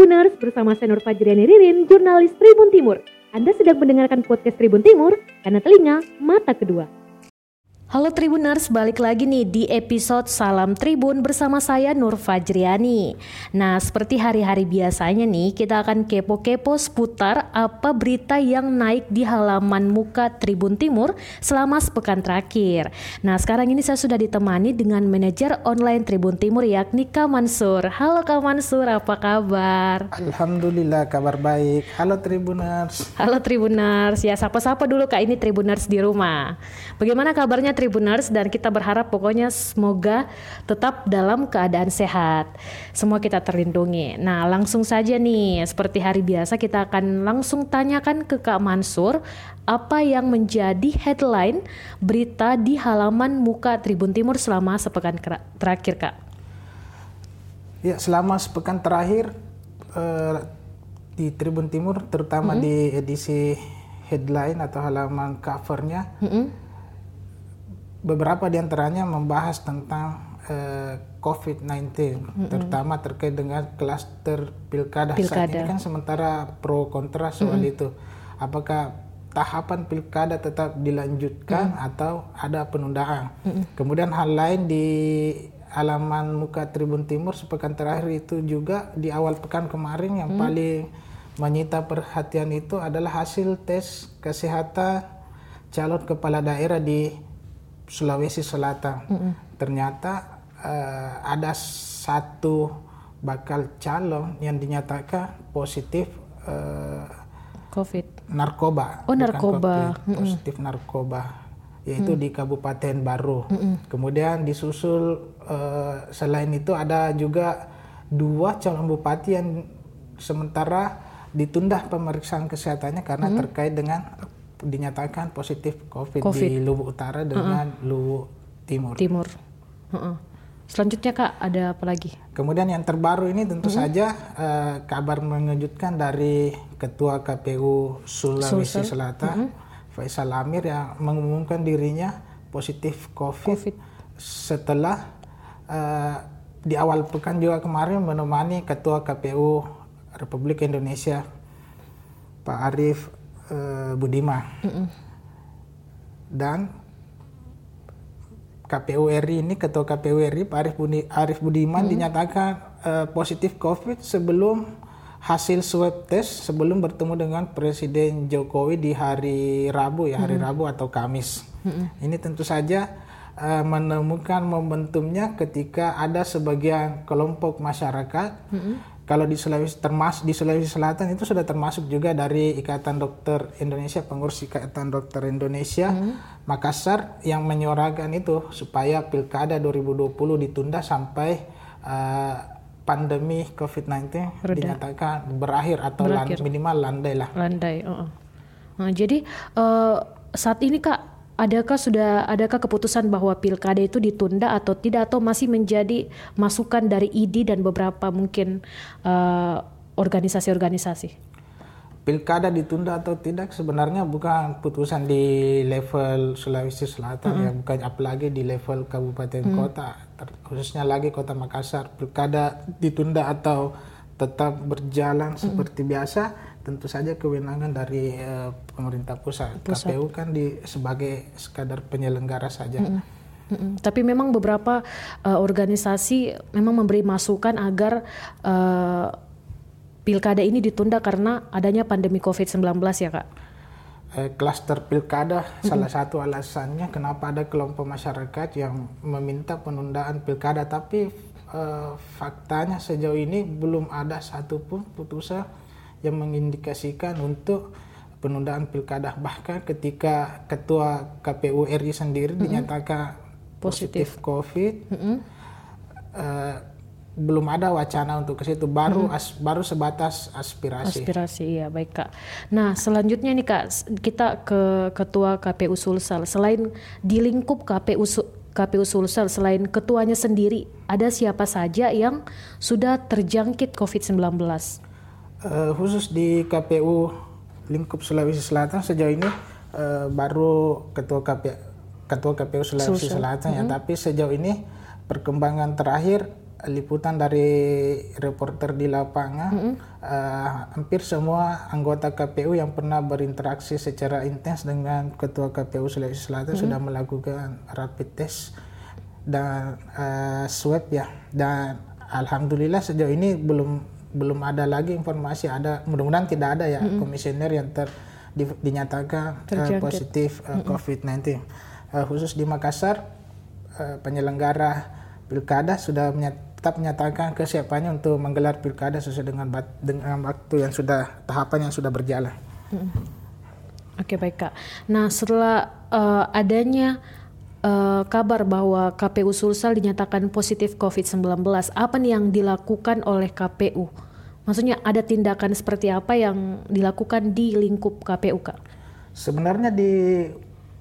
Tribuners bersama saya Nur Fajriani Ririn, jurnalis Tribun Timur. Anda sedang mendengarkan podcast Tribun Timur karena telinga mata kedua. Halo Tribuners, balik lagi nih di episode Salam Tribun bersama saya Nur Fajriani. Nah, seperti hari-hari biasanya nih, kita akan kepo-kepo seputar apa berita yang naik di halaman muka Tribun Timur selama sepekan terakhir. Nah, sekarang ini saya sudah ditemani dengan manajer online Tribun Timur yakni Kak Mansur. Halo Kak Mansur, apa kabar? Alhamdulillah kabar baik. Halo Tribuners. Halo Tribuners. Ya, sapa-sapa dulu Kak ini Tribuners di rumah. Bagaimana kabarnya Tribuners dan kita berharap pokoknya semoga tetap dalam keadaan sehat. Semua kita terlindungi. Nah, langsung saja nih, seperti hari biasa kita akan langsung tanyakan ke Kak Mansur apa yang menjadi headline berita di halaman muka Tribun Timur selama sepekan terakhir, Kak. Ya, selama sepekan terakhir uh, di Tribun Timur terutama mm -hmm. di edisi headline atau halaman covernya mm -hmm beberapa di antaranya membahas tentang uh, COVID-19, mm-hmm. terutama terkait dengan klaster pilkada. pilkada. Saat ini kan sementara pro kontra soal mm-hmm. itu. Apakah tahapan pilkada tetap dilanjutkan mm-hmm. atau ada penundaan? Mm-hmm. Kemudian hal lain di halaman muka Tribun Timur sepekan terakhir itu juga di awal pekan kemarin yang mm-hmm. paling menyita perhatian itu adalah hasil tes kesehatan calon kepala daerah di Sulawesi Selatan. Mm -hmm. Ternyata uh, ada satu bakal calon yang dinyatakan positif uh, COVID. Narkoba. Oh narkoba. COVID, positif mm -hmm. narkoba, yaitu mm -hmm. di Kabupaten Baru. Mm -hmm. Kemudian disusul uh, selain itu ada juga dua calon bupati yang sementara ditunda pemeriksaan kesehatannya karena mm -hmm. terkait dengan dinyatakan positif COVID, COVID. di Luwu Utara dengan uh -uh. Luwu Timur. Timur. Uh -uh. Selanjutnya kak ada apa lagi? Kemudian yang terbaru ini tentu uh -huh. saja uh, kabar mengejutkan dari Ketua KPU Sulawesi Sulsel. Selatan uh -huh. Faisal Amir yang mengumumkan dirinya positif COVID, COVID. setelah uh, di awal pekan juga kemarin menemani Ketua KPU Republik Indonesia Pak Arief uh, Budiman mm -mm. dan KPU RI ini ketua KPU RI Pak Arif, Budi, Arif Budiman mm dinyatakan uh, positif COVID sebelum hasil swab test sebelum bertemu dengan Presiden Jokowi di hari Rabu ya hari mm Rabu atau Kamis. Mm Ini tentu saja uh, menemukan momentumnya ketika ada sebagian kelompok masyarakat mm kalau di Sulawesi termasuk di Sulawesi Selatan itu sudah termasuk juga dari Ikatan Dokter Indonesia pengurus Ikatan Dokter Indonesia hmm. Makassar yang menyuarakan itu supaya pilkada 2020 ditunda sampai uh, pandemi COVID-19 dinyatakan berakhir atau berakhir. Land, minimal landai lah. Landai. Uh -uh. Nah, jadi uh, saat ini kak adakah sudah adakah keputusan bahwa pilkada itu ditunda atau tidak atau masih menjadi masukan dari ID dan beberapa mungkin eh, organisasi-organisasi? Pilkada ditunda atau tidak sebenarnya bukan putusan di level Sulawesi Selatan mm -hmm. ya bukan apalagi di level kabupaten mm -hmm. kota khususnya lagi kota Makassar pilkada ditunda atau tetap berjalan mm -hmm. seperti biasa tentu saja kewenangan dari uh, pemerintah pusat. pusat. KPU kan di sebagai sekadar penyelenggara saja. Mm. Mm -hmm. Tapi memang beberapa uh, organisasi memang memberi masukan agar uh, pilkada ini ditunda karena adanya pandemi COVID-19 ya kak. Klaster pilkada mm -hmm. salah satu alasannya kenapa ada kelompok masyarakat yang meminta penundaan pilkada, tapi uh, faktanya sejauh ini belum ada satupun putusan yang mengindikasikan untuk penundaan pilkada bahkan ketika ketua KPU RI sendiri mm -hmm. dinyatakan positif, positif COVID mm -hmm. uh, belum ada wacana untuk ke situ baru hmm. as, baru sebatas aspirasi. Aspirasi ya baik kak. Nah selanjutnya nih kak kita ke ketua KPU Sulsel selain di lingkup KPU KPU Sulsel selain ketuanya sendiri ada siapa saja yang sudah terjangkit COVID-19? Uh, khusus di KPU lingkup Sulawesi Selatan sejauh ini uh, baru ketua KPU ketua KPU Sulawesi Selatan ya, mm -hmm. tapi sejauh ini perkembangan terakhir liputan dari reporter di lapangan, mm -hmm. uh, hampir semua anggota KPU yang pernah berinteraksi secara intens dengan Ketua KPU Sulawesi Selatan mm -hmm. sudah melakukan rapid test dan uh, swab ya. Dan alhamdulillah sejauh ini belum belum ada lagi informasi ada mudah-mudahan tidak ada ya mm -hmm. komisioner yang ter di, dinyatakan uh, positif uh, mm -hmm. COVID-19. Uh, khusus di Makassar uh, penyelenggara pilkada sudah menyat, tetap menyatakan kesiapannya untuk menggelar pilkada sesuai dengan bat, dengan waktu yang sudah tahapan yang sudah berjalan. Hmm. Oke baik kak. Nah setelah uh, adanya uh, kabar bahwa KPU Sulsel dinyatakan positif COVID-19, apa nih yang dilakukan oleh KPU? Maksudnya ada tindakan seperti apa yang dilakukan di lingkup KPU kak? Sebenarnya di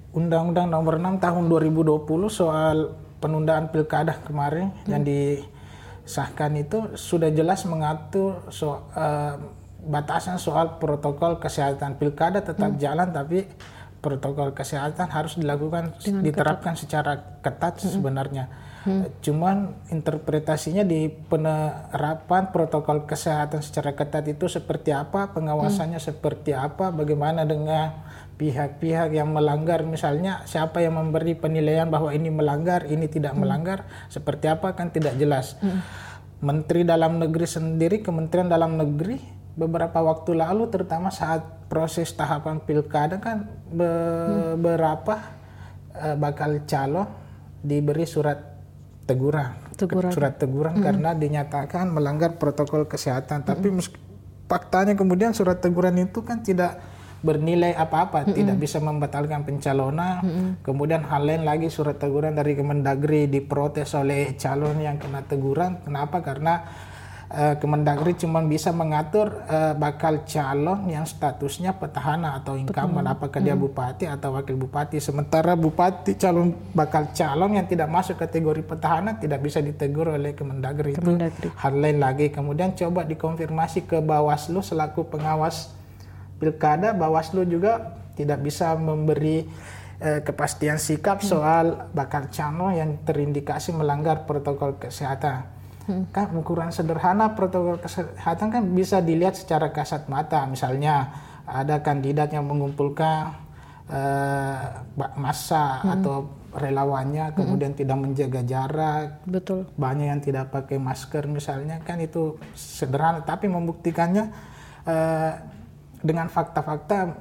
Undang-Undang Nomor 6 Tahun 2020 soal penundaan pilkada kemarin hmm. yang disahkan itu sudah jelas mengatur so, uh, batasan soal protokol kesehatan pilkada tetap hmm. jalan tapi protokol kesehatan harus dilakukan Dengan diterapkan ketat. secara ketat hmm. sebenarnya. Hmm. Cuman interpretasinya di penerapan protokol kesehatan secara ketat itu seperti apa, pengawasannya hmm. seperti apa, bagaimana dengan pihak-pihak yang melanggar misalnya siapa yang memberi penilaian bahwa ini melanggar ini tidak hmm. melanggar seperti apa kan tidak jelas hmm. Menteri Dalam Negeri sendiri Kementerian Dalam Negeri beberapa waktu lalu terutama saat proses tahapan pilkada kan beberapa hmm. uh, bakal calon diberi surat teguran, teguran. surat teguran hmm. karena dinyatakan melanggar protokol kesehatan hmm. tapi faktanya kemudian surat teguran itu kan tidak bernilai apa-apa, mm -hmm. tidak bisa membatalkan pencalonan. Mm -hmm. Kemudian hal lain lagi surat teguran dari Kemendagri diprotes oleh calon yang kena teguran. Kenapa? Karena uh, Kemendagri cuma bisa mengatur uh, bakal calon yang statusnya petahana atau incumbent, Betul. apakah dia bupati atau wakil bupati. Sementara bupati calon bakal calon yang tidak masuk kategori petahana tidak bisa ditegur oleh Kemendagri. Kemendagri. Itu hal lain lagi. Kemudian coba dikonfirmasi ke Bawaslu selaku pengawas pilkada Bawaslu juga tidak bisa memberi eh, kepastian sikap hmm. soal bakal calon yang terindikasi melanggar protokol kesehatan. Hmm. Kan ukuran sederhana protokol kesehatan kan bisa dilihat secara kasat mata. Misalnya ada kandidat yang mengumpulkan eh, massa hmm. atau relawannya hmm. kemudian tidak menjaga jarak. Betul. Banyak yang tidak pakai masker misalnya kan itu sederhana tapi membuktikannya eh, dengan fakta-fakta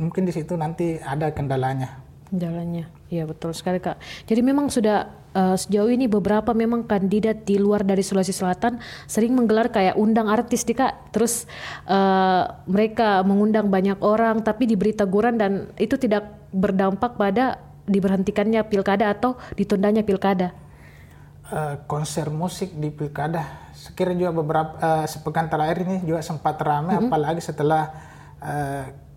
mungkin di situ nanti ada kendalanya. Kendalanya, iya betul sekali kak. Jadi memang sudah uh, sejauh ini beberapa memang kandidat di luar dari Sulawesi Selatan sering menggelar kayak undang artis di kak. Terus uh, mereka mengundang banyak orang tapi diberi teguran dan itu tidak berdampak pada diberhentikannya pilkada atau ditundanya pilkada. Uh, konser musik di pilkada sekiranya juga beberapa uh, sepekan terakhir ini juga sempat ramai mm -hmm. apalagi setelah uh,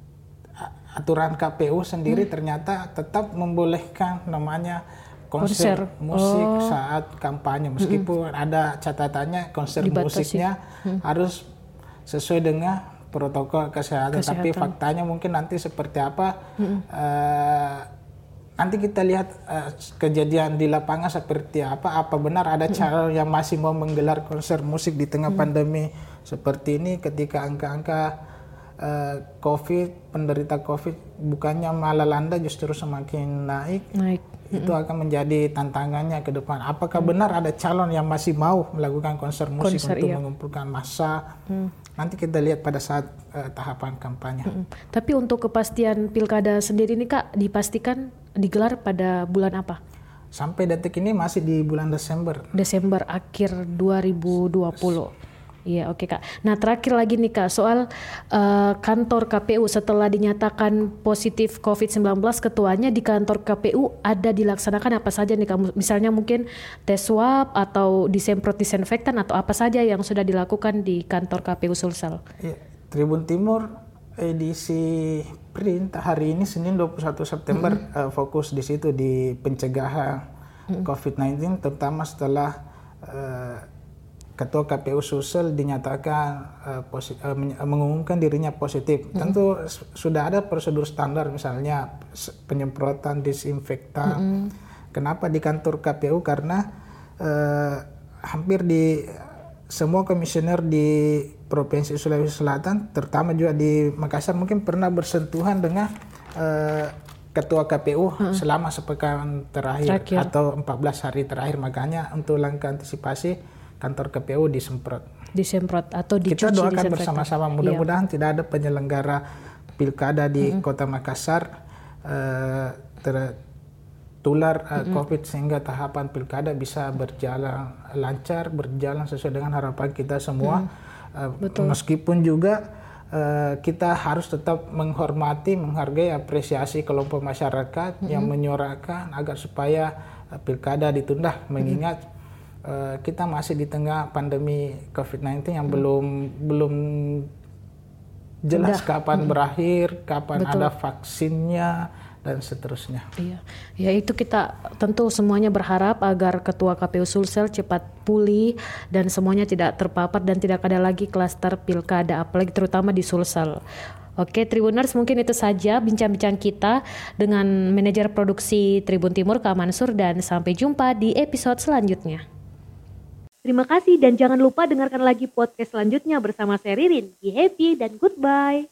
aturan KPU sendiri hmm. ternyata tetap membolehkan namanya konser, konser. musik oh. saat kampanye meskipun hmm. ada catatannya konser Dibatasi. musiknya hmm. harus sesuai dengan protokol kesehatan. kesehatan tapi faktanya mungkin nanti seperti apa hmm. uh, nanti kita lihat uh, kejadian di lapangan seperti apa apa benar ada calon yang masih mau menggelar konser musik di tengah hmm. pandemi seperti ini ketika angka-angka uh, COVID, penderita COVID bukannya malah landa justru semakin naik. Naik. Itu mm akan menjadi tantangannya ke depan. Apakah mm. benar ada calon yang masih mau melakukan konser musik konser, untuk iya. mengumpulkan massa? Mm. Nanti kita lihat pada saat uh, tahapan kampanye. Mm Tapi untuk kepastian pilkada sendiri ini Kak dipastikan digelar pada bulan apa? Sampai detik ini masih di bulan Desember. Desember akhir 2020. Iya oke okay, kak. Nah terakhir lagi nih kak soal uh, kantor KPU setelah dinyatakan positif COVID-19 ketuanya di kantor KPU ada dilaksanakan apa saja nih kak? Misalnya mungkin tes swab atau disemprot disinfektan atau apa saja yang sudah dilakukan di kantor KPU Sulsel? Iya, Tribun Timur edisi print hari ini Senin 21 September mm -hmm. uh, fokus di situ di pencegahan mm -hmm. COVID-19 terutama setelah uh, ketua KPU Sulsel dinyatakan uh, posit, uh, mengumumkan dirinya positif. Mm -hmm. Tentu sudah ada prosedur standar misalnya penyemprotan disinfektan. Mm -hmm. Kenapa di kantor KPU? Karena uh, hampir di semua komisioner di Provinsi Sulawesi Selatan, terutama juga di Makassar mungkin pernah bersentuhan dengan uh, ketua KPU hmm. selama sepekan terakhir, terakhir atau 14 hari terakhir makanya untuk langkah antisipasi kantor KPU disemprot. Disemprot atau dicuci Kita doakan bersama-sama mudah-mudahan iya. tidak ada penyelenggara pilkada di hmm. Kota Makassar uh, tertular uh, hmm. COVID sehingga tahapan pilkada bisa berjalan lancar, berjalan sesuai dengan harapan kita semua. Hmm. Uh, meskipun juga Eh, kita harus tetap menghormati, menghargai, apresiasi kelompok masyarakat mm -hmm. yang menyuarakan agar supaya pilkada ditunda, mengingat mm -hmm. Uh, kita masih di tengah pandemi COVID-19 yang mm -hmm. belum belum jelas kapan mm -hmm. berakhir, kapan Betul. ada vaksinnya dan seterusnya. Iya, ya itu kita tentu semuanya berharap agar Ketua KPU Sulsel cepat pulih dan semuanya tidak terpapar dan tidak ada lagi klaster pilkada, apalagi terutama di Sulsel. Oke, Tribuners mungkin itu saja bincang-bincang kita dengan manajer produksi Tribun Timur Kak Mansur dan sampai jumpa di episode selanjutnya. Terima kasih dan jangan lupa dengarkan lagi podcast selanjutnya bersama saya Ririn. Be happy dan goodbye.